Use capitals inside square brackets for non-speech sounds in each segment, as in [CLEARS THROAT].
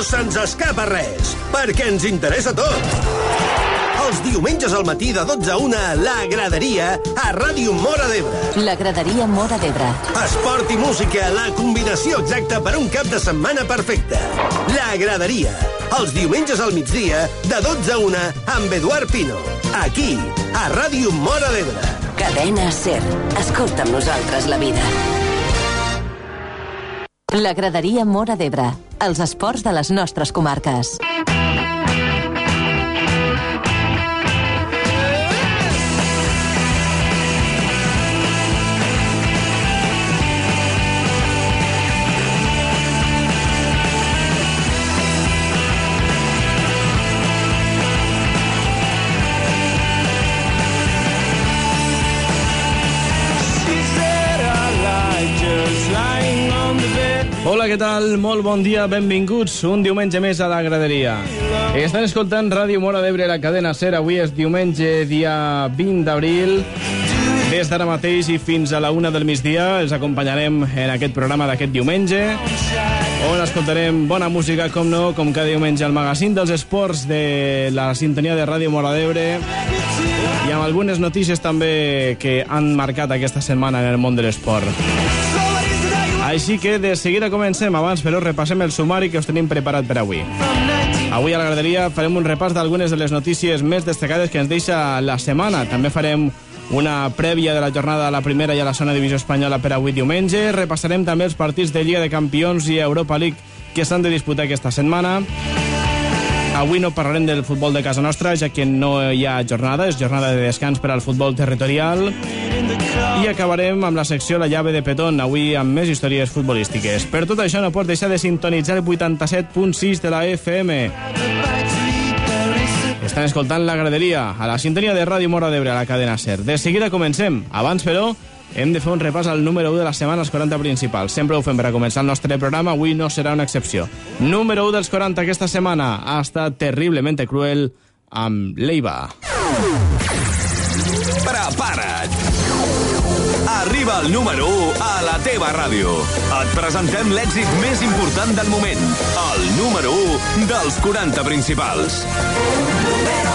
No se'ns escapa res, perquè ens interessa tot. Els diumenges al matí de 12 a 1, la graderia a Ràdio Mora d'Ebre. La graderia Mora d'Ebre. Esport i música, la combinació exacta per un cap de setmana perfecte. La graderia, els diumenges al migdia, de 12 a 1, amb Eduard Pino. Aquí, a Ràdio Mora d'Ebre. Cadena Ser. Escolta amb nosaltres la vida. La graderia Mora d'Ebre. Els esports de les nostres comarques. Hola, què tal? Molt bon dia, benvinguts un diumenge més a la graderia. Estan escoltant Ràdio Mora d'Ebre, la cadena SER. Avui és diumenge, dia 20 d'abril. Des d'ara mateix i fins a la una del migdia els acompanyarem en aquest programa d'aquest diumenge, on escoltarem bona música, com no, com cada diumenge al magazín dels esports de la sintonia de Ràdio Mora d'Ebre i amb algunes notícies també que han marcat aquesta setmana en el món de l'esport. Així que de seguida comencem. Abans, però, repassem el sumari que us tenim preparat per avui. Avui a la graderia farem un repàs d'algunes de les notícies més destacades que ens deixa la setmana. També farem una prèvia de la jornada a la primera i a la zona divisió espanyola per avui diumenge. Repassarem també els partits de Lliga de Campions i Europa League que s'han de disputar aquesta setmana. Avui no parlarem del futbol de casa nostra, ja que no hi ha jornada, és jornada de descans per al futbol territorial. I acabarem amb la secció La llave de Petón, avui amb més històries futbolístiques. Per tot això no pots deixar de sintonitzar el 87.6 de la FM. Estan escoltant la graderia a la sintonia de Ràdio Mora d'Ebre a la cadena SER. De seguida comencem. Abans, però, hem de fer un repàs al número 1 de la setmana, els 40 principals. Sempre ho fem per a començar el nostre programa, avui no serà una excepció. Número 1 dels 40 aquesta setmana ha estat terriblemente cruel amb Leiva. Prepara't! Arriba el número 1 a la teva ràdio. Et presentem l'èxit més important del moment. El número 1 dels 40 principals. Si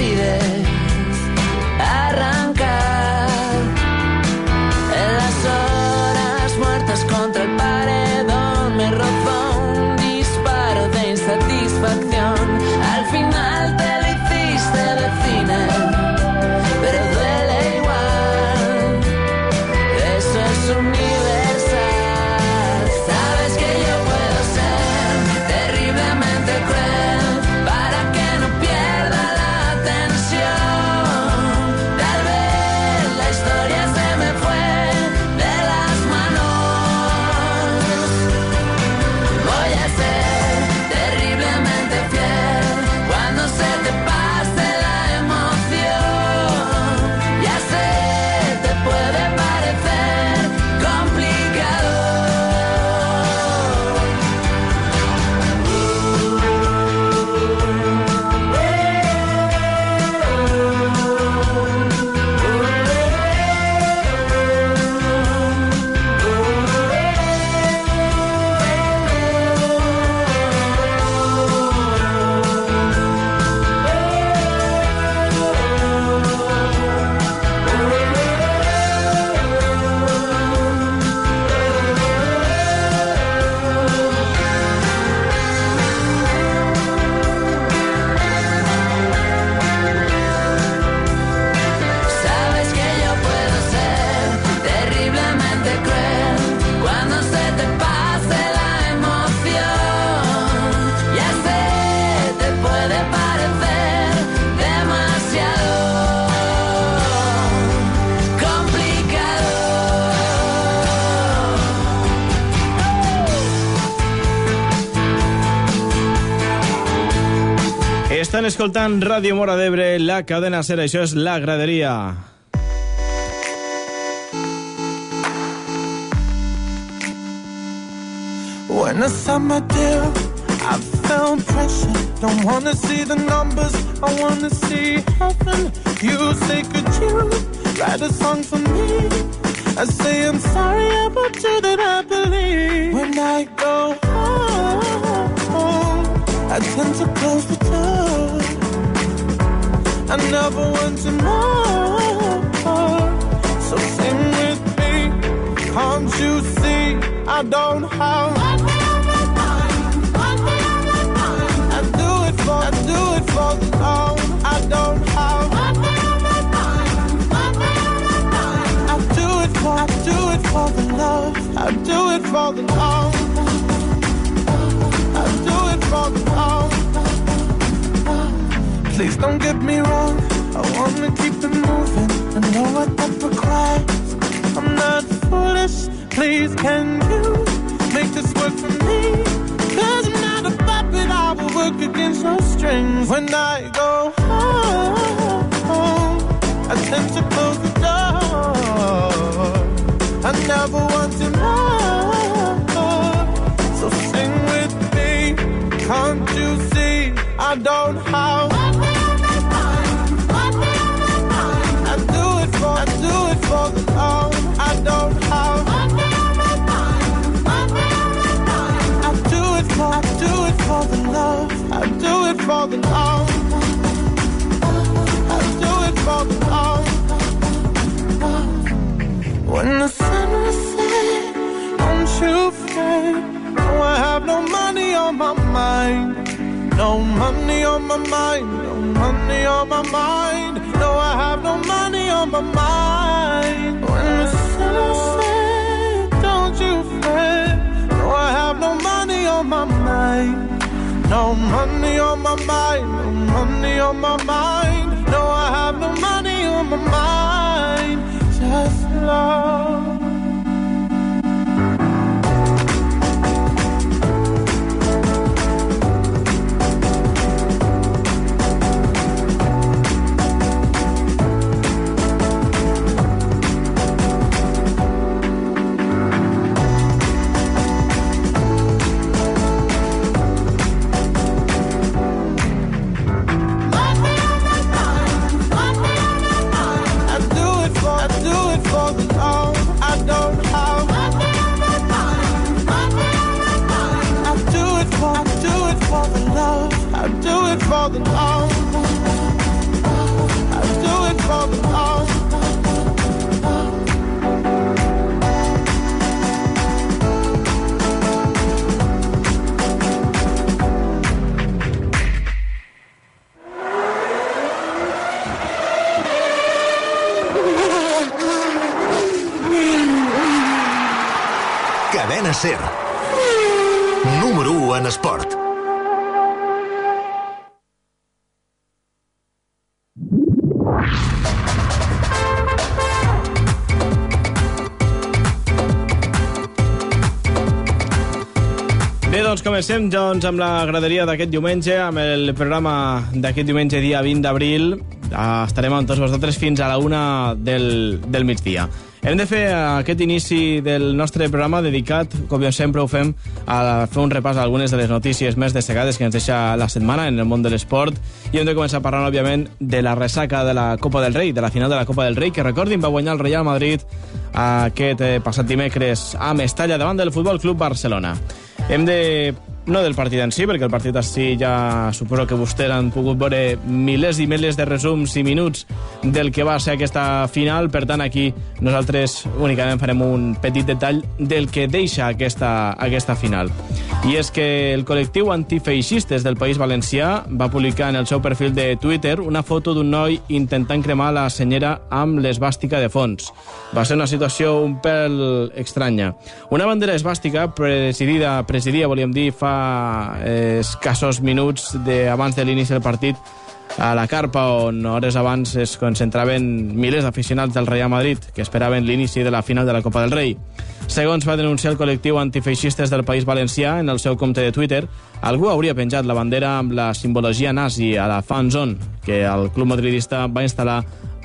baby. Escoltant Ràdio Mora d'Ebre, la cadena ser, això és La Graderia. When I signed my deal, I felt pressure. Don't wanna see the numbers, I wanna see heaven. You say, could you write a song for me? I say, I'm sorry about you that I believe. When I go home, I tend to close. another one tomorrow. So sing with me, can't you see? I don't have one one. I do it for, I do it for the love. I don't have one one. I do it for, I do it for the love. I do it for the. Please don't get me wrong. I wanna keep it moving. I know what that requires. I'm not foolish. Please, can you make this work for me? Cause I'm not a puppet. I will work against your strings. When I go home, I tend to close the door. I never want to know. So sing with me. Can't you see? I don't have. For the love. I do it for the love. When the sun will set, don't you fret. No, oh, I have no money on my mind. No money on my mind. No money on my mind. No, I have no money on my mind. When the sun will set, don't you fret. No, oh, I have no money on my mind. No money on my mind. No money on my mind. No, I have no money on my mind. Just love. Comencem doncs, amb la graderia d'aquest diumenge, amb el programa d'aquest diumenge, dia 20 d'abril. Ah, estarem amb tots vosaltres fins a la una del, del migdia. Hem de fer aquest inici del nostre programa dedicat, com sempre ho fem, a fer un repàs a algunes de les notícies més destacades que ens deixa la setmana en el món de l'esport i hem de començar parlant, òbviament, de la ressaca de la Copa del Rei, de la final de la Copa del Rei, que recordin va guanyar el Real Madrid aquest eh, passat dimecres a Mestalla davant del Futbol Club Barcelona. Hem de no del partit en si, perquè el partit en si ja suposo que vostès han pogut veure milers i milers de resums i minuts del que va ser aquesta final, per tant aquí nosaltres únicament farem un petit detall del que deixa aquesta, aquesta final. I és que el col·lectiu antifeixistes del País Valencià va publicar en el seu perfil de Twitter una foto d'un noi intentant cremar la senyera amb l'esbàstica de fons. Va ser una situació un pèl estranya. Una bandera esbàstica presidida, presidia, volíem dir, fa escassos minuts de, abans de l'inici del partit a la carpa on hores abans es concentraven milers d'aficionats del Real Madrid que esperaven l'inici de la final de la Copa del Rei. Segons va denunciar el col·lectiu antifeixistes del País Valencià en el seu compte de Twitter, algú hauria penjat la bandera amb la simbologia nazi a la fan zone que el club madridista va instal·lar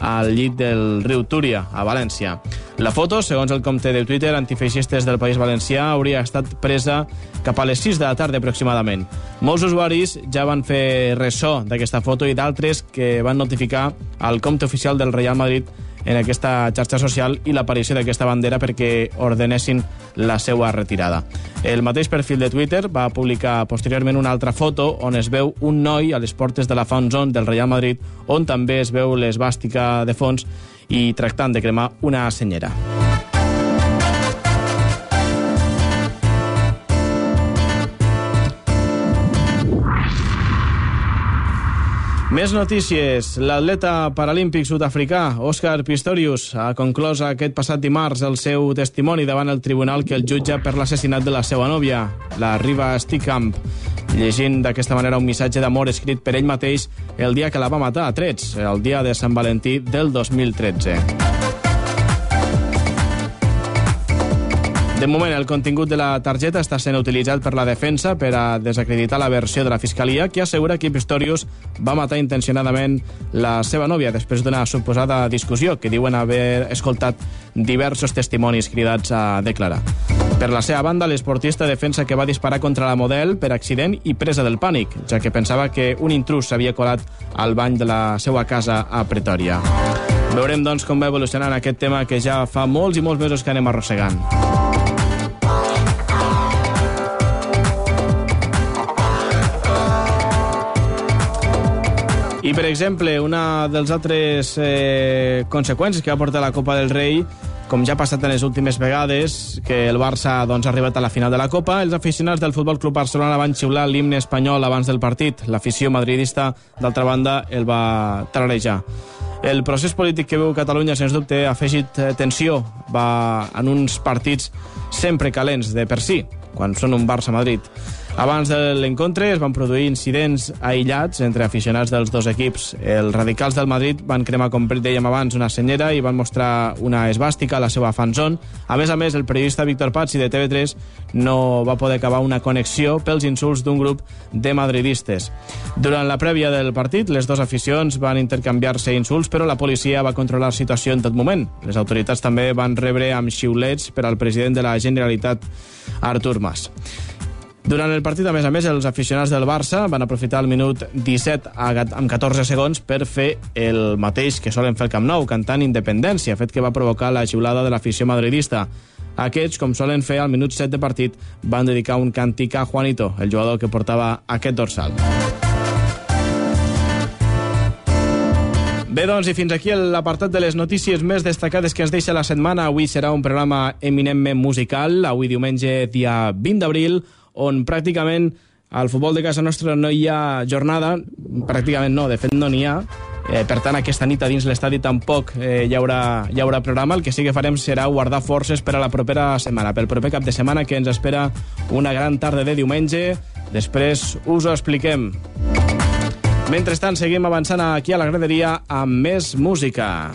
al llit del riu Túria, a València. La foto, segons el compte de Twitter antifeixistes del País Valencià, hauria estat presa cap a les 6 de la tarda aproximadament. Molts usuaris ja van fer ressò d'aquesta foto i d'altres que van notificar al compte oficial del Real Madrid en aquesta xarxa social i l'aparició d'aquesta bandera perquè ordenessin la seva retirada. El mateix perfil de Twitter va publicar posteriorment una altra foto on es veu un noi a les portes de la Fan Zone del Real Madrid on també es veu l'esbàstica de fons i tractant de cremar una senyera. Més notícies. L'atleta paralímpic sud-africà, Òscar Pistorius, ha conclòs aquest passat dimarts el seu testimoni davant el tribunal que el jutja per l'assassinat de la seva nòvia, la Riva Stickamp, llegint d'aquesta manera un missatge d'amor escrit per ell mateix el dia que la va matar a trets, el dia de Sant Valentí del 2013. De moment, el contingut de la targeta està sent utilitzat per la defensa per a desacreditar la versió de la Fiscalia, que assegura que Pistorius va matar intencionadament la seva nòvia després d'una suposada discussió que diuen haver escoltat diversos testimonis cridats a declarar. Per la seva banda, l'esportista defensa que va disparar contra la model per accident i presa del pànic, ja que pensava que un intrus s'havia colat al bany de la seva casa a Pretòria. Veurem, doncs, com va evolucionant aquest tema que ja fa molts i molts mesos que anem arrossegant. I, per exemple, una dels altres eh, conseqüències que va portar la Copa del Rei, com ja ha passat en les últimes vegades, que el Barça doncs, ha arribat a la final de la Copa, els aficionats del Futbol Club Barcelona van xiular l'himne espanyol abans del partit. L'afició madridista, d'altra banda, el va tararejar. El procés polític que veu Catalunya, sens dubte, ha afegit eh, tensió va en uns partits sempre calents de per si, quan són un Barça-Madrid. Abans de l'encontre es van produir incidents aïllats entre aficionats dels dos equips. Els radicals del Madrid van cremar, com dèiem abans, una senyera i van mostrar una esbàstica a la seva fanzone. A més a més, el periodista Víctor Pazzi de TV3 no va poder acabar una connexió pels insults d'un grup de madridistes. Durant la prèvia del partit, les dues aficions van intercanviar-se insults, però la policia va controlar la situació en tot moment. Les autoritats també van rebre amb xiulets per al president de la Generalitat, Artur Mas. Durant el partit, a més a més, els aficionats del Barça van aprofitar el minut 17 amb 14 segons per fer el mateix que solen fer al Camp Nou, cantant Independència, fet que va provocar la xiulada de l'afició madridista. Aquests, com solen fer al minut 7 de partit, van dedicar un càntic a Juanito, el jugador que portava aquest dorsal. Bé, doncs, i fins aquí l'apartat de les notícies més destacades que ens deixa la setmana. Avui serà un programa eminentment musical, avui diumenge, dia 20 d'abril, on pràcticament al futbol de casa nostra no hi ha jornada, pràcticament no, de fet no n'hi ha, eh, per tant aquesta nit a dins l'estadi tampoc eh, hi, haurà, hi haurà programa, el que sí que farem serà guardar forces per a la propera setmana, pel proper cap de setmana que ens espera una gran tarda de diumenge, després us ho expliquem. Mentrestant, seguim avançant aquí a la graderia amb més música.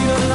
You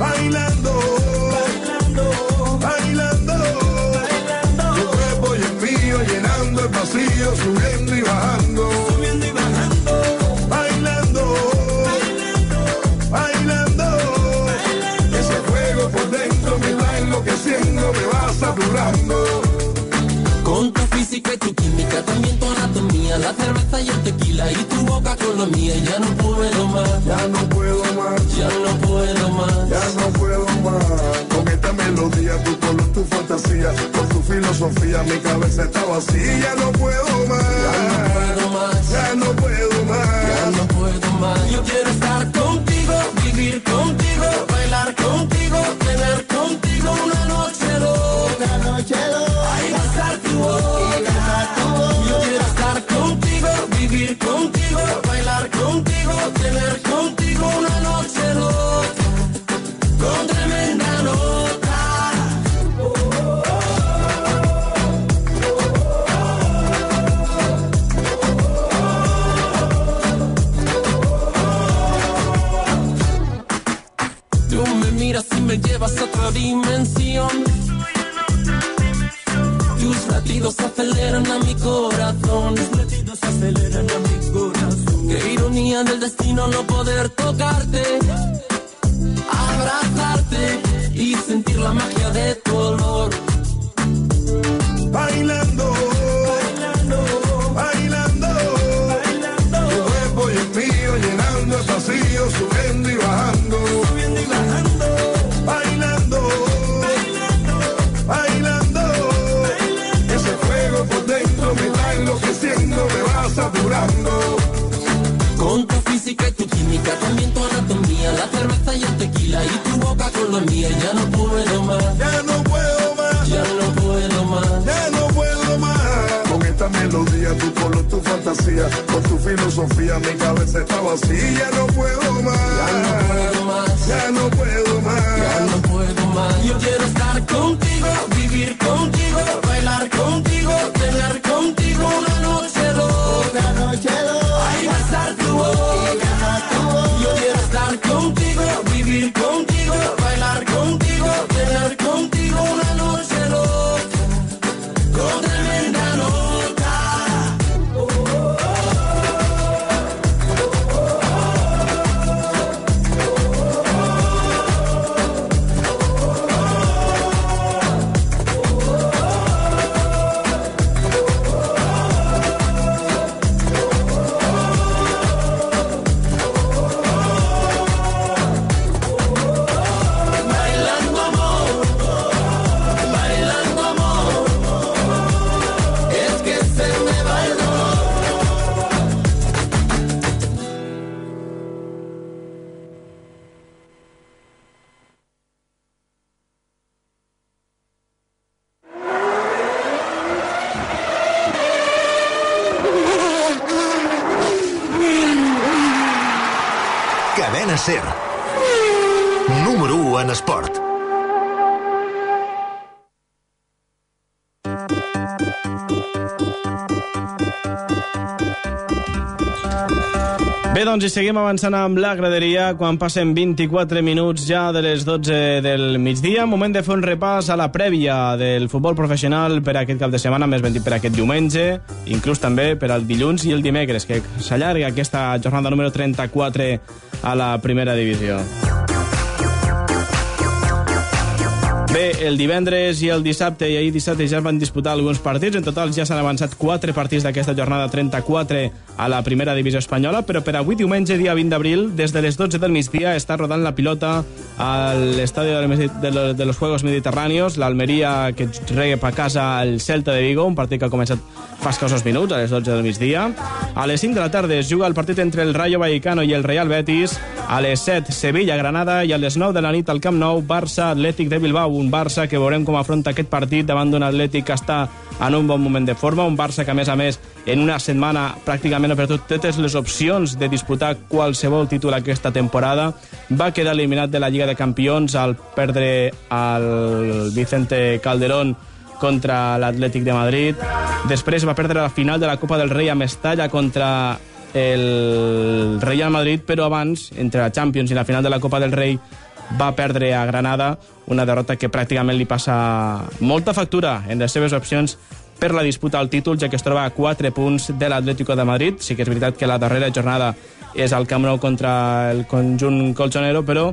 Bailando. Bailando. Tu cuerpo y el mío llenando el vacío, subiendo y bajando. Subiendo y bajando. Bailando. Bailando. Ese fuego por dentro me va enloqueciendo, me va saturando. Con tu física y tu química, también tu anatomía, la cerveza y el tequila y tu boca con la mía. Ya no puedo más, Ya no puedo tu fantasía, con tu filosofía, mi cabeza está vacía. Ya no puedo más, puedo más. ya no puedo más. Ya no puedo más. Yo quiero estar contigo, vivir contigo, bailar contigo, física y tu química, también tu anatomía, la cerveza y el tequila y tu boca con la mía. Ya no puedo más, Ya no puedo más. ya no puedo más. Ya no puedo más con esta melodía, tu color, tu fantasía, con tu filosofía, mi cabeza está vacía. Ya no puedo más, Ya no puedo más. ya no puedo más. Ya no puedo más. Yo quiero estar contigo, vivir contigo, bailar contigo, tener contigo una contigo, bailar contigo, tener doncs, i seguim avançant amb la graderia quan passen 24 minuts ja de les 12 del migdia. Moment de fer un repàs a la prèvia del futbol professional per aquest cap de setmana, més ben dit per aquest diumenge, inclús també per al dilluns i el dimecres, que s'allarga aquesta jornada número 34 a la primera divisió. Bé, el divendres i el dissabte i ahir dissabte ja es van disputar alguns partits. En total ja s'han avançat 4 partits d'aquesta jornada 34 a la primera divisió espanyola, però per avui diumenge, dia 20 d'abril, des de les 12 del migdia està rodant la pilota a l'estadi de, los, Juegos Mediterráneos, l'Almeria que rega a casa el Celta de Vigo, un partit que ha començat fa escassos minuts, a les 12 del migdia. A les 5 de la tarda es juga el partit entre el Rayo Vallecano i el Real Betis. A les 7, Sevilla-Granada i a les 9 de la nit al Camp Nou, Barça-Atlètic de Bilbao, un Barça que veurem com afronta aquest partit davant d'un Atlètic que està en un bon moment de forma, un Barça que a més a més en una setmana pràcticament ha perdut totes les opcions de disputar qualsevol títol aquesta temporada. Va quedar eliminat de la Lliga de Campions al perdre al Vicente Calderón contra l'Atlètic de Madrid. Després va perdre la final de la Copa del Rei a Mestalla contra el Real Madrid, però abans, entre la Champions i la final de la Copa del Rei, va perdre a Granada, una derrota que pràcticament li passa molta factura en les seves opcions per la disputa al títol, ja que es troba a 4 punts de l'Atlético de Madrid. Sí que és veritat que la darrera jornada és al Camp Nou contra el conjunt colchonero, però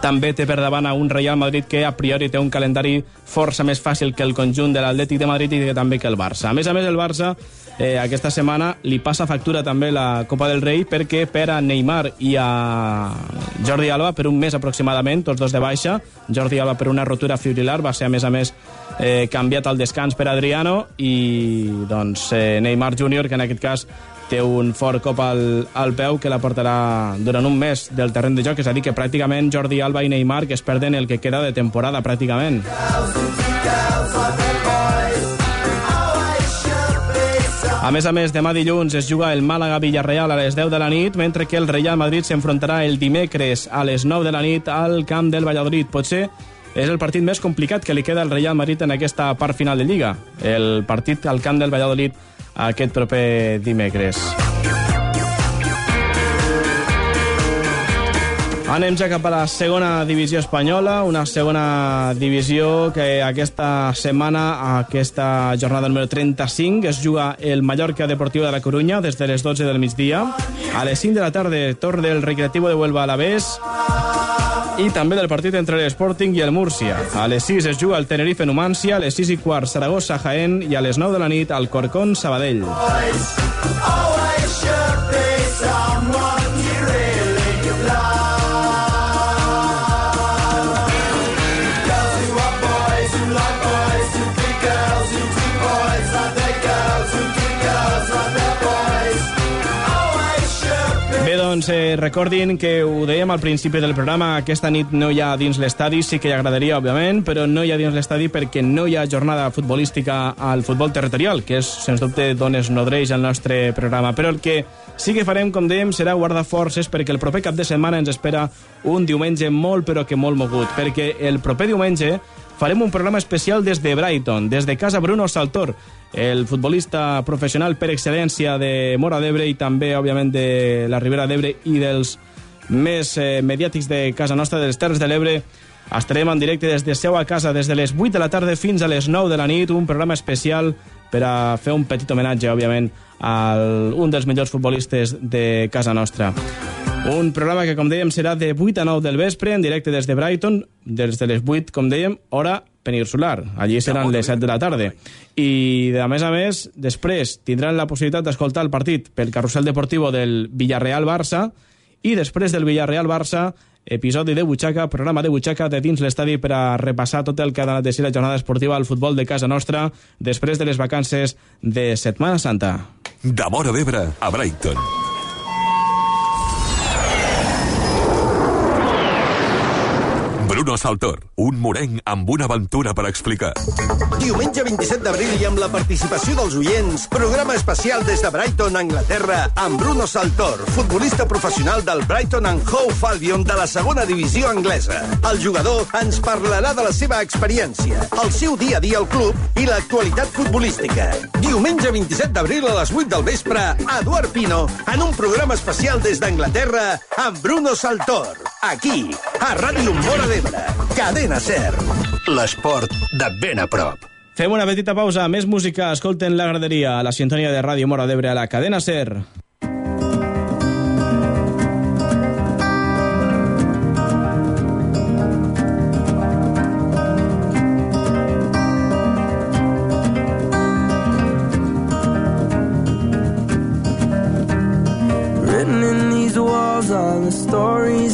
també té per davant a un Real Madrid que a priori té un calendari força més fàcil que el conjunt de l'Atlètic de Madrid i també que el Barça. A més a més, el Barça eh, aquesta setmana li passa factura també la Copa del Rei perquè per a Neymar i a Jordi Alba per un mes aproximadament, tots dos de baixa, Jordi Alba per una rotura fibrilar, va ser a més a més eh, canviat al descans per Adriano i doncs eh, Neymar Júnior, que en aquest cas té un fort cop al, al peu que la portarà durant un mes del terreny de joc, és a dir, que pràcticament Jordi Alba i Neymar que es perden el que queda de temporada pràcticament. A més a més, demà dilluns es juga el Màlaga-Villarreal a les 10 de la nit, mentre que el Real Madrid s'enfrontarà el dimecres a les 9 de la nit al camp del Valladolid. Potser és el partit més complicat que li queda al Real Madrid en aquesta part final de Lliga. El partit al camp del Valladolid aquest proper dimecres. Anem ja cap a la segona divisió espanyola, una segona divisió que aquesta setmana, aquesta jornada número 35, es juga el Mallorca Deportivo de la Coruña des de les 12 del migdia. A les 5 de la tarda, torn del Recreativo de Huelva a la Vés i també del partit entre l'Sporting i el Múrcia. A les 6 es juga el Tenerife Numància, a les 6 i quart Saragossa Jaén i a les 9 de la nit al Corcón Sabadell. Bé, doncs eh, recordin que ho dèiem al principi del programa, aquesta nit no hi ha dins l'estadi, sí que hi agradaria, òbviament, però no hi ha dins l'estadi perquè no hi ha jornada futbolística al futbol territorial, que és, sens dubte, d'on es nodreix el nostre programa. Però el que sí que farem, com dèiem, serà guardar forces perquè el proper cap de setmana ens espera un diumenge molt, però que molt mogut, perquè el proper diumenge farem un programa especial des de Brighton, des de casa Bruno Saltor, el futbolista professional per excel·lència de Mora d'Ebre i també, òbviament, de la Ribera d'Ebre i dels més eh, mediàtics de casa nostra, dels Terres de l'Ebre. Estarem en directe des de seu a casa des de les 8 de la tarda fins a les 9 de la nit, un programa especial per a fer un petit homenatge, òbviament, a un dels millors futbolistes de casa nostra. Un programa que, com dèiem, serà de 8 a 9 del vespre, en directe des de Brighton, des de les 8, com dèiem, hora peninsular. Allí seran les 7 de la tarda. I, a més a més, després tindran la possibilitat d'escoltar el partit pel carrusel deportiu del Villarreal-Barça i després del Villarreal-Barça episodi de Butxaca, programa de Butxaca de dins l'estadi per a repassar tot el que ha de si la jornada esportiva al futbol de casa nostra després de les vacances de Setmana Santa. De Mora d'Ebre a Brighton. Bruno Saltor, un morenc amb una aventura per explicar. Diumenge 27 d'abril i amb la participació dels oients, programa especial des de Brighton, Anglaterra, amb Bruno Saltor, futbolista professional del Brighton and Hove Albion de la segona divisió anglesa. El jugador ens parlarà de la seva experiència, el seu dia a dia al club i l'actualitat futbolística. Diumenge 27 d'abril a les 8 del vespre, Eduard Pino, en un programa especial des d'Anglaterra amb Bruno Saltor. Aquí, a Ràdio Mora d'Ebre, Cadena Ser. L'esport de ben a prop. Fem una petita pausa, més música, escolten la graderia a la sintonia de Ràdio Mora d'Ebre a la cadena SER.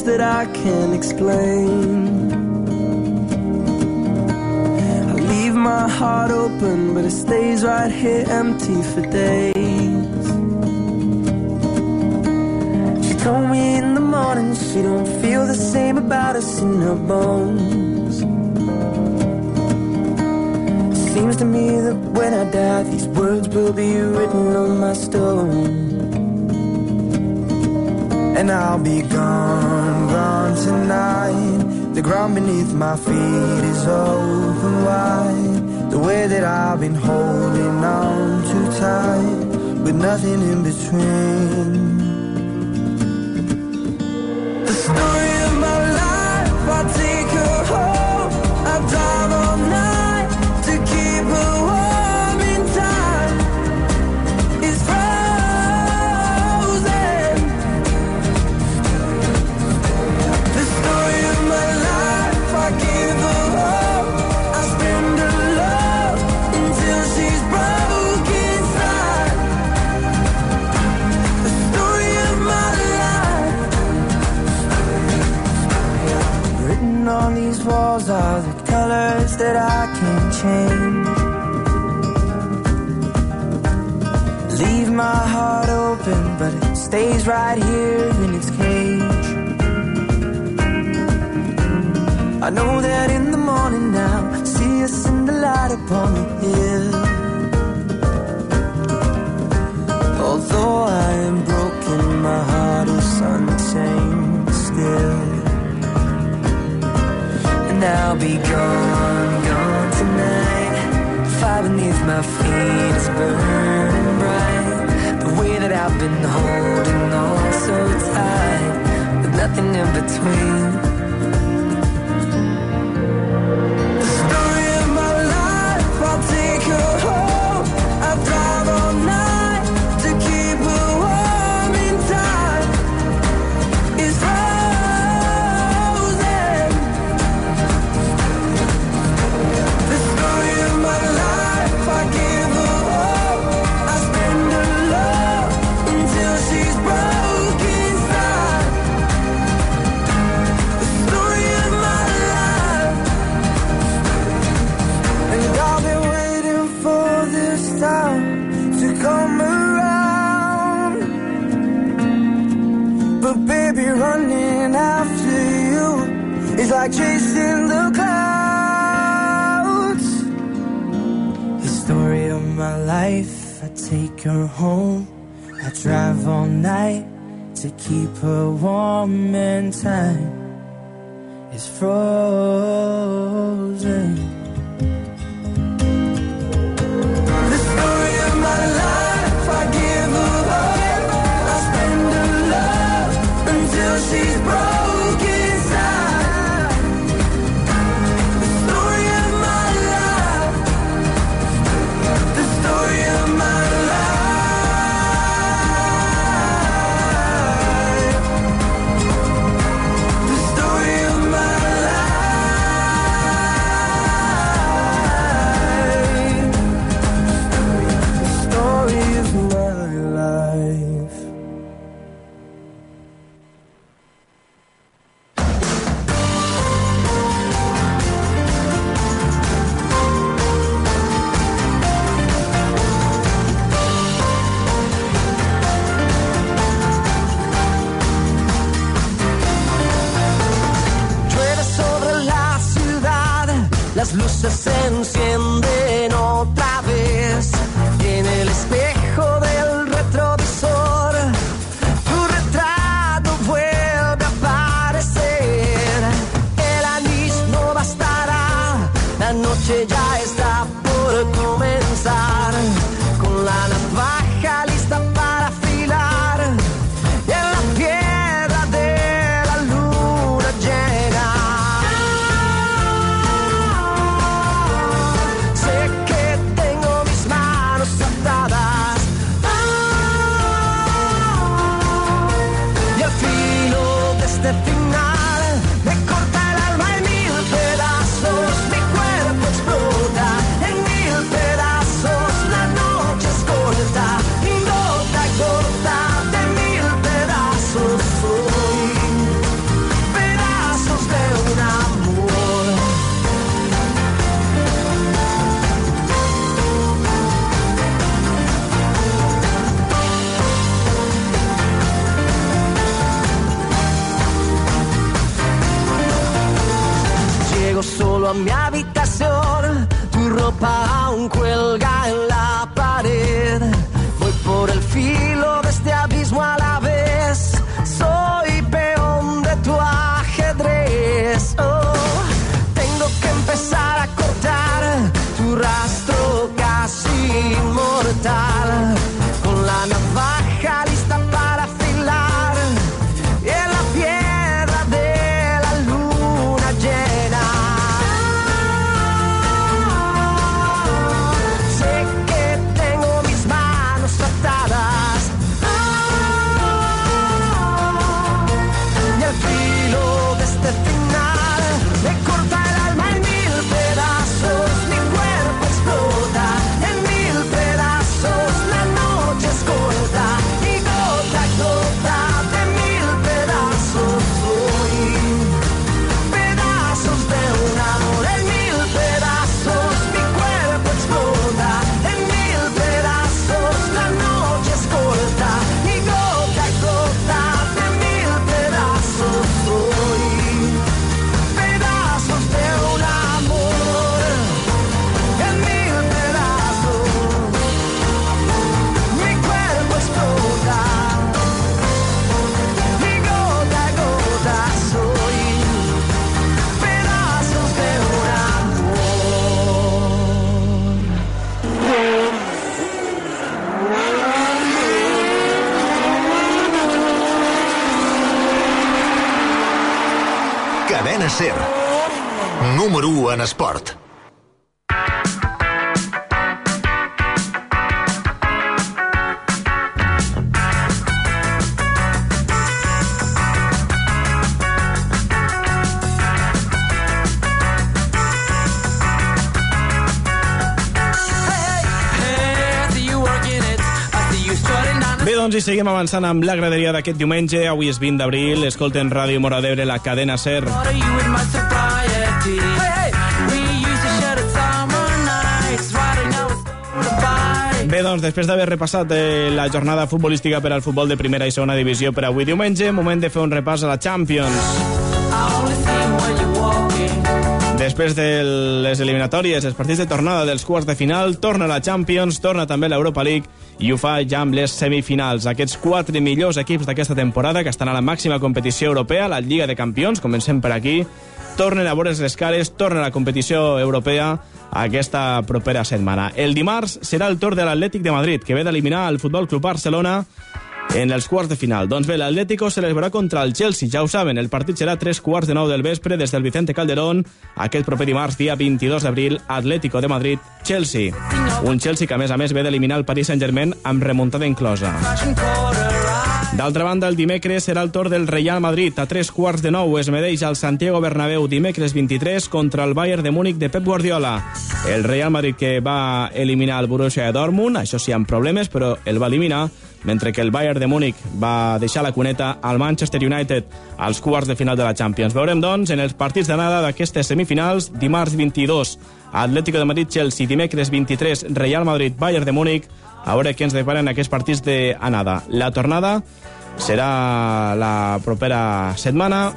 That I can't explain. I leave my heart open, but it stays right here empty for days. She told me in the morning she don't feel the same about us in her bones. Seems to me that when I die, these words will be written on my stone. And I'll be gone, gone tonight. The ground beneath my feet is open wide. The way that I've been holding on too tight, with nothing in between. Stays right here in its cage. I know that in the morning now, see us in the light upon the hill. Although I am broken, my heart is unchained still. And I'll be gone, gone tonight. Fire beneath my feet is burning I've been holding on so tight, with nothing in between. Luces se encienden i seguim avançant amb la graderia d'aquest diumenge. Avui és 20 d'abril. Escolten Ràdio Mora d'Ebre, la cadena SER. Bé, doncs, després d'haver repassat eh, la jornada futbolística per al futbol de primera i segona divisió per avui diumenge, moment de fer un repàs a la Champions. Després de les eliminatòries, els partits de tornada dels quarts de final, torna la Champions, torna també l'Europa League i ho fa ja amb les semifinals. Aquests quatre millors equips d'aquesta temporada que estan a la màxima competició europea, la Lliga de Campions, comencem per aquí, tornen a veure's les cares, torna a la competició europea aquesta propera setmana. El dimarts serà el torn de l'Atlètic de Madrid, que ve d'eliminar el Futbol Club Barcelona en els quarts de final. Doncs bé, l'Atlético veurà contra el Chelsea, ja ho saben, el partit serà tres quarts de nou del vespre des del Vicente Calderón, aquest proper dimarts, dia 22 d'abril, Atlético de Madrid, Chelsea. Un Chelsea que, a més a més, ve d'eliminar el Paris Saint-Germain amb remuntada inclosa. D'altra banda, el dimecres serà el torn del Real Madrid. A tres quarts de nou es medeix al Santiago Bernabéu dimecres 23 contra el Bayern de Múnich de Pep Guardiola. El Real Madrid que va eliminar el Borussia Dortmund, això sí amb problemes, però el va eliminar, mentre que el Bayern de Múnich va deixar la cuneta al Manchester United als quarts de final de la Champions. Veurem, doncs, en els partits d'anada d'aquestes semifinals, dimarts 22, Atlético de Madrid-Chelsea, dimecres 23, Real Madrid-Bayern de Múnich, a veure què ens deparen aquests partits d'anada. La tornada serà la propera setmana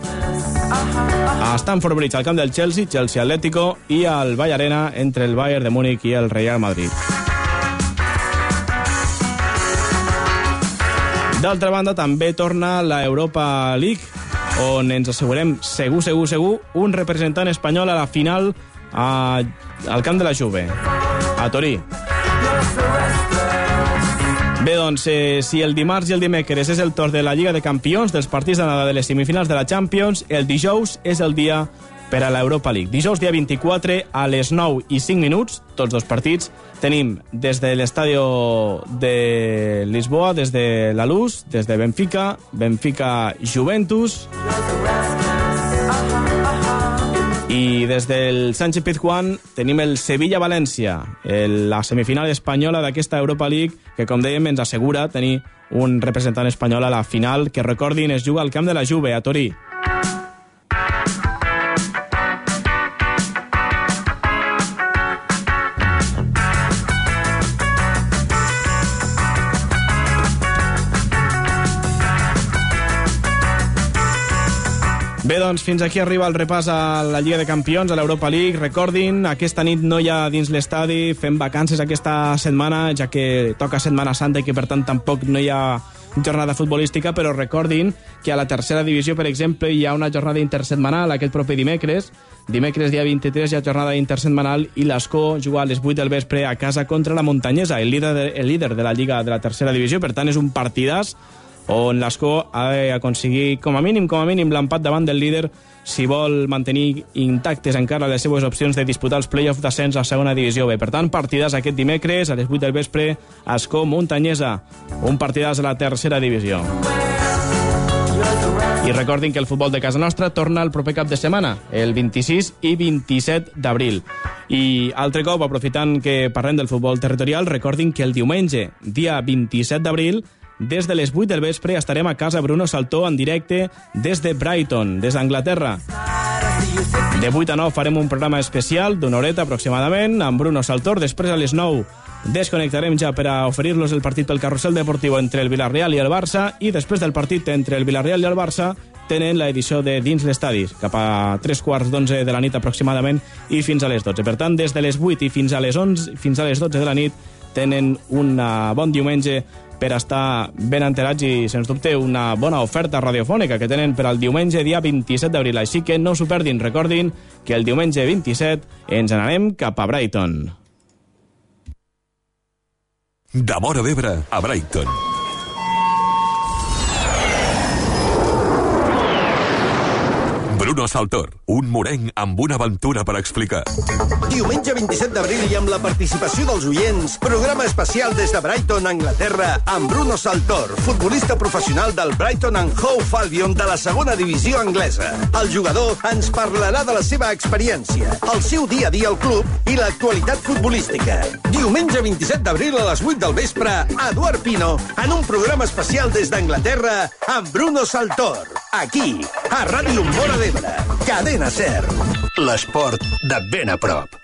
a Stamford Bridge, al camp del Chelsea, Chelsea Atlético, i al Vall Arena entre el Bayern de Múnich i el Real Madrid. D'altra banda, també torna la Europa League, on ens assegurem segur, segur, segur, un representant espanyol a la final a, al camp de la Juve, a Torí. Bé, doncs, eh, si el dimarts i el dimecres és el torn de la Lliga de Campions, dels partits d'anada de les semifinals de la Champions, el dijous és el dia per a l'Europa League. Dijous, dia 24, a les 9 i 5 minuts, tots dos partits, tenim des de l'estadio de Lisboa, des de la Luz, des de Benfica, Benfica Juventus, i des del Sánchez Pizjuán tenim el Sevilla-València, la semifinal espanyola d'aquesta Europa League, que com dèiem ens assegura tenir un representant espanyol a la final, que recordin es juga al camp de la Juve, a Torí. Doncs, fins aquí arriba el repàs a la Lliga de Campions, a l'Europa League. Recordin, aquesta nit no hi ha dins l'estadi, fem vacances aquesta setmana, ja que toca Setmana Santa i que, per tant, tampoc no hi ha jornada futbolística, però recordin que a la tercera divisió, per exemple, hi ha una jornada intersetmanal aquest proper dimecres. Dimecres, dia 23, hi ha jornada intersetmanal i l'Escó juga a les 8 del vespre a casa contra la Muntanyesa, el líder, de, el líder de la Lliga de la tercera divisió. Per tant, és un partidàs on l'Escó ha d'aconseguir, com a mínim, com a mínim, l'empat davant del líder si vol mantenir intactes encara les seues opcions de disputar els play-off d'ascens a segona divisió B. Per tant, partidàs aquest dimecres a les 8 del vespre, Escó Muntanyesa, un partidàs a la tercera divisió. I recordin que el futbol de casa nostra torna el proper cap de setmana, el 26 i 27 d'abril. I altre cop, aprofitant que parlem del futbol territorial, recordin que el diumenge, dia 27 d'abril, des de les 8 del vespre estarem a casa Bruno Saltó en directe des de Brighton, des d'Anglaterra. De 8 a 9 farem un programa especial d'una horeta aproximadament amb Bruno Saltor. Després a les 9 desconnectarem ja per a oferir-los el partit pel carrusel deportiu entre el Villarreal i el Barça i després del partit entre el Villarreal i el Barça tenen l'edició de Dins l'Estadi, cap a 3 quarts d'11 de la nit aproximadament i fins a les 12. Per tant, des de les 8 i fins a les 11, fins a les 12 de la nit tenen un bon diumenge per estar ben enterats i, sens dubte, una bona oferta radiofònica que tenen per al diumenge dia 27 d'abril. Així que no s'ho perdin. Recordin que el diumenge 27 ens n'anem cap a Brighton. De Mora d'Ebre a Brighton. Bruno Saltor, un morenc amb una aventura per explicar. Diumenge 27 d'abril i amb la participació dels oients, programa especial des de Brighton, Anglaterra, amb Bruno Saltor, futbolista professional del Brighton and Hove Albion de la segona divisió anglesa. El jugador ens parlarà de la seva experiència, el seu dia a dia al club i l'actualitat futbolística. Diumenge 27 d'abril a les 8 del vespre, Eduard Pino, en un programa especial des d'Anglaterra amb Bruno Saltor. Aquí, a Ràdio Mora d'Ebre, Cadena Ser. L'esport de ben a prop.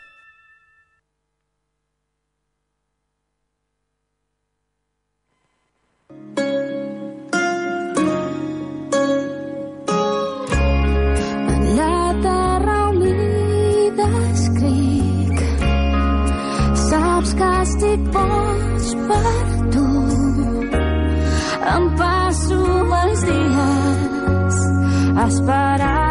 Estic boig per tu Em passo els dies esperant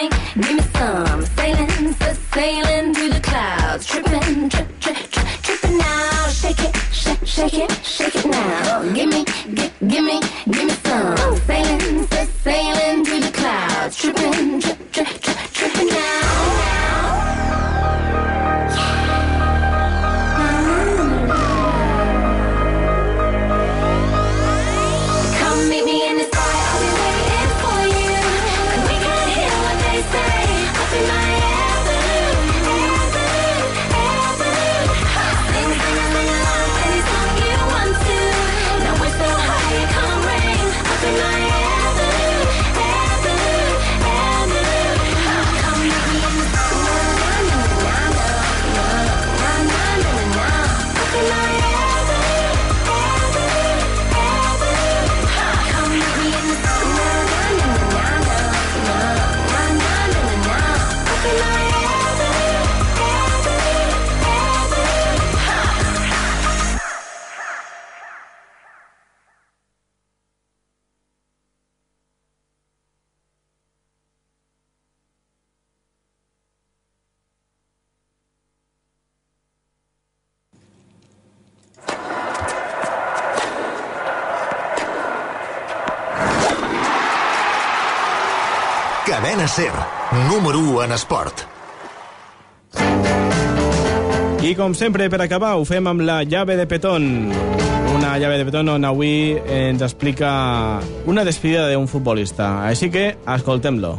me, give me some. Sailing, sailing through the clouds. Tripping, trip, tripping now. Shake it, shake, shake it. en esport. I com sempre, per acabar, ho fem amb la llave de petón. Una llave de petón on avui ens explica una despedida d'un futbolista. Així que escoltem-lo.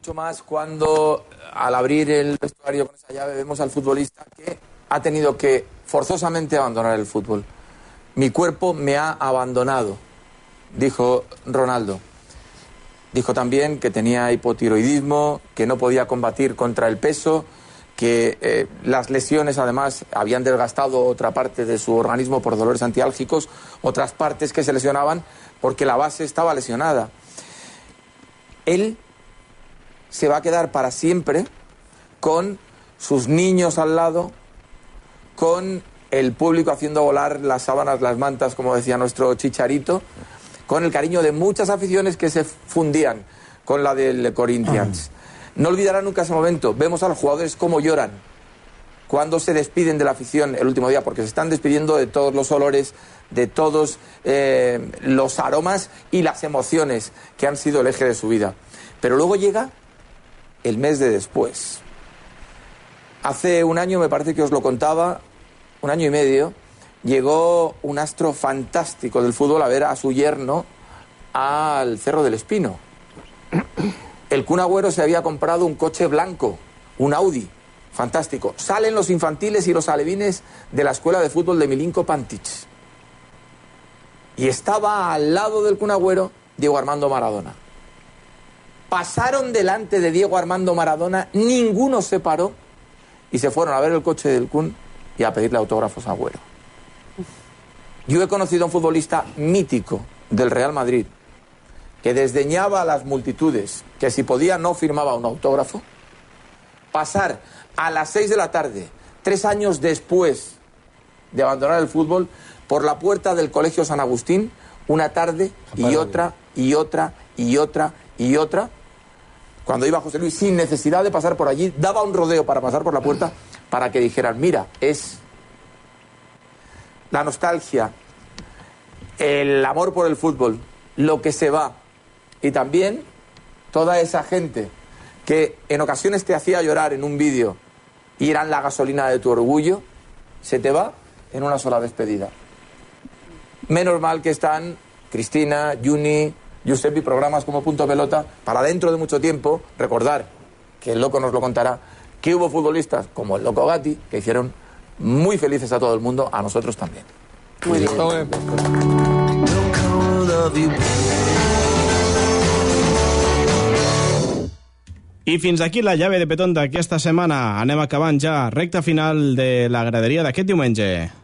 Mucho más cuando al abrir el vestuario con esa llave vemos al futbolista que ha tenido que forzosamente abandonar el fútbol. Mi cuerpo me ha abandonado, dijo Ronaldo. Dijo también que tenía hipotiroidismo, que no podía combatir contra el peso, que eh, las lesiones además habían desgastado otra parte de su organismo por dolores antiálgicos, otras partes que se lesionaban porque la base estaba lesionada. Él se va a quedar para siempre con sus niños al lado, con el público haciendo volar las sábanas, las mantas, como decía nuestro chicharito, con el cariño de muchas aficiones que se fundían con la del Corinthians. [CLEARS THROAT] No olvidará nunca ese momento. Vemos a los jugadores cómo lloran cuando se despiden de la afición el último día, porque se están despidiendo de todos los olores, de todos eh, los aromas y las emociones que han sido el eje de su vida. Pero luego llega el mes de después. Hace un año, me parece que os lo contaba, un año y medio, llegó un astro fantástico del fútbol a ver a su yerno al Cerro del Espino. El Kun Agüero se había comprado un coche blanco, un Audi, fantástico. Salen los infantiles y los alevines de la escuela de fútbol de Milinko Pantic. Y estaba al lado del Kun Agüero Diego Armando Maradona. Pasaron delante de Diego Armando Maradona, ninguno se paró y se fueron a ver el coche del Kun y a pedirle autógrafos a Agüero. Yo he conocido a un futbolista mítico del Real Madrid que desdeñaba a las multitudes, que si podía no firmaba un autógrafo, pasar a las seis de la tarde, tres años después de abandonar el fútbol, por la puerta del Colegio San Agustín, una tarde y otra y otra y otra y otra, cuando iba José Luis sin necesidad de pasar por allí, daba un rodeo para pasar por la puerta para que dijeran, mira, es la nostalgia, el amor por el fútbol, lo que se va, y también toda esa gente que en ocasiones te hacía llorar en un vídeo y eran la gasolina de tu orgullo, se te va en una sola despedida. Menos mal que están Cristina, Juni, Giuseppe y programas como Punto Pelota para dentro de mucho tiempo recordar, que el loco nos lo contará, que hubo futbolistas como el loco Gatti que hicieron muy felices a todo el mundo, a nosotros también. Muy bien. I fins aquí la llave de petón d'aquesta setmana. Anem acabant ja. Recta final de la graderia d'aquest diumenge.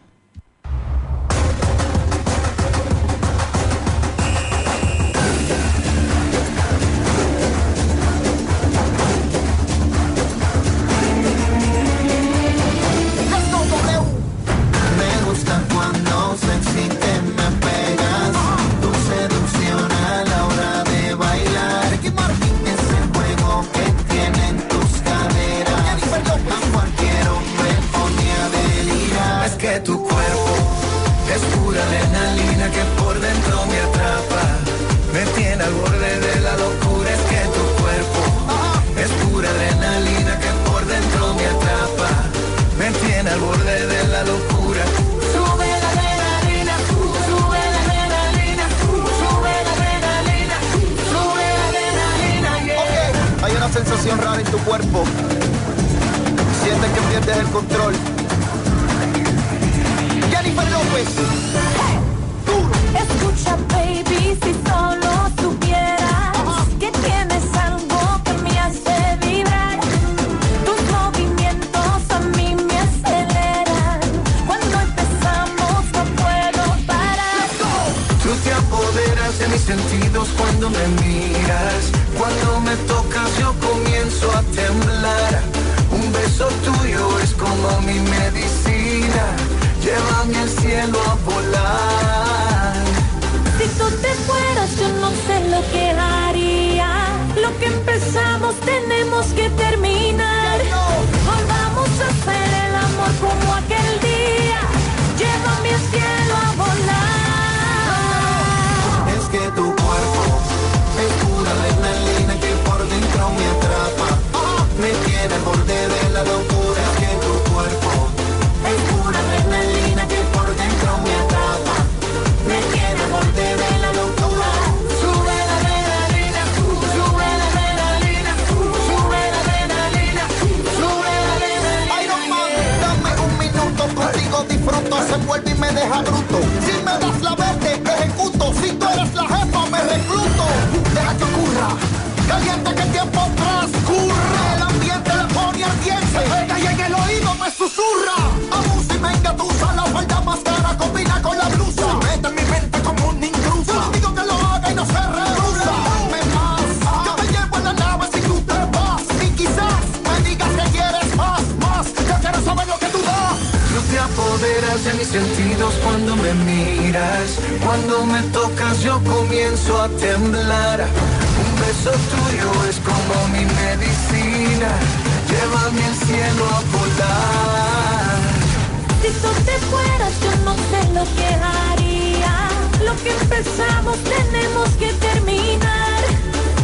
Tenemos que terminar.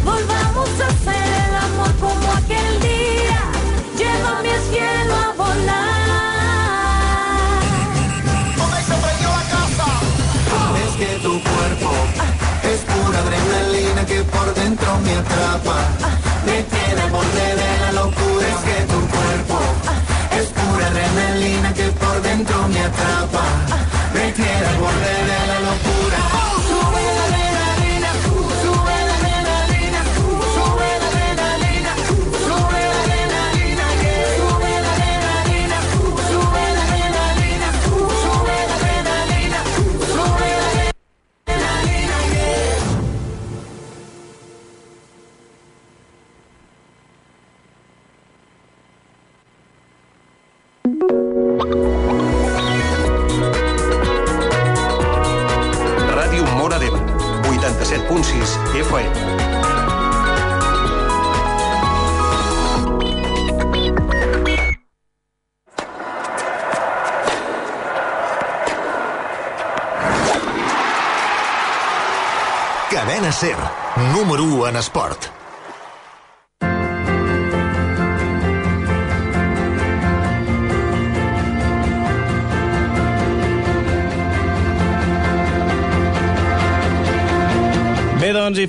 Volvamos a hacer el amor como aquel día. Llévame al cielo a volar. Es que tu cuerpo es pura adrenalina que por dentro me atrapa. Me tiene al borde de la locura. Es que tu cuerpo es pura adrenalina que por dentro me atrapa. Me tiene al borde de la locura.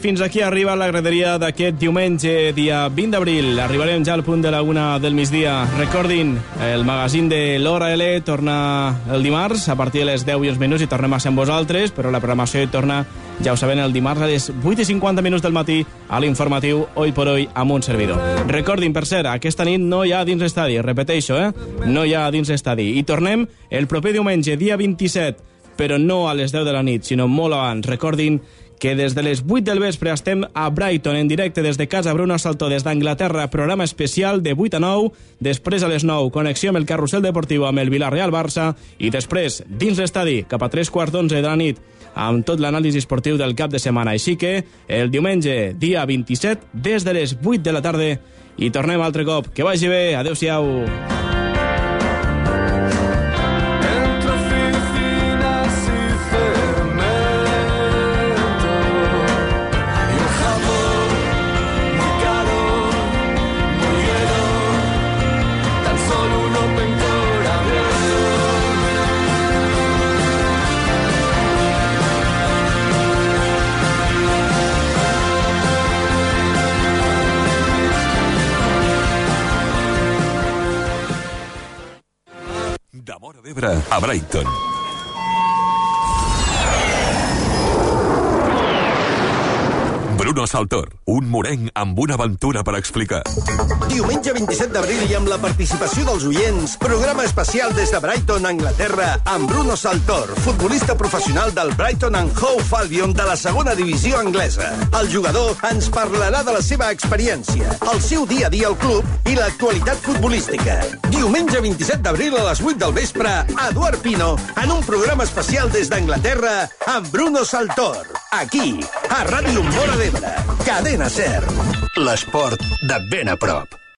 Fins aquí arriba la graderia d'aquest diumenge, dia 20 d'abril. Arribarem ja al punt de la una del migdia. Recordin, el magazín de l'Hora L torna el dimarts a partir de les 10 i uns minuts i tornem a ser amb vosaltres, però la programació torna, ja ho saben, el dimarts a les 8 i 50 minuts del matí a l'informatiu Hoy por Hoy amb un servidor. Recordin, per cert, aquesta nit no hi ha dins l'estadi, repeteixo, eh? No hi ha dins l'estadi. I tornem el proper diumenge, dia 27, però no a les 10 de la nit, sinó molt abans. Recordin que des de les 8 del vespre estem a Brighton en directe des de casa Bruno Saltó des d'Anglaterra, programa especial de 8 a 9, després a les 9 connexió amb el carrusel deportiu amb el Villarreal Barça i després dins l'estadi cap a 3 quarts d'11 de la nit amb tot l'anàlisi esportiu del cap de setmana. Així que el diumenge, dia 27, des de les 8 de la tarda i tornem altre cop. Que vagi bé, adeu-siau. De Mora d'Ebre a Brighton. Bruno Saltor, un morenc amb una aventura per explicar. Diumenge 27 d'abril i amb la participació dels oients, programa especial des de Brighton, Anglaterra, amb Bruno Saltor, futbolista professional del Brighton and Hove Albion de la segona divisió anglesa. El jugador ens parlarà de la seva experiència, el seu dia a dia al club i l'actualitat futbolística. Diumenge 27 d'abril a les 8 del vespre, Eduard Pino, en un programa especial des d'Anglaterra amb Bruno Saltor. Aquí, a Ràdio Mora d'Ebre. Cadena Ser. L'esport de ben a prop.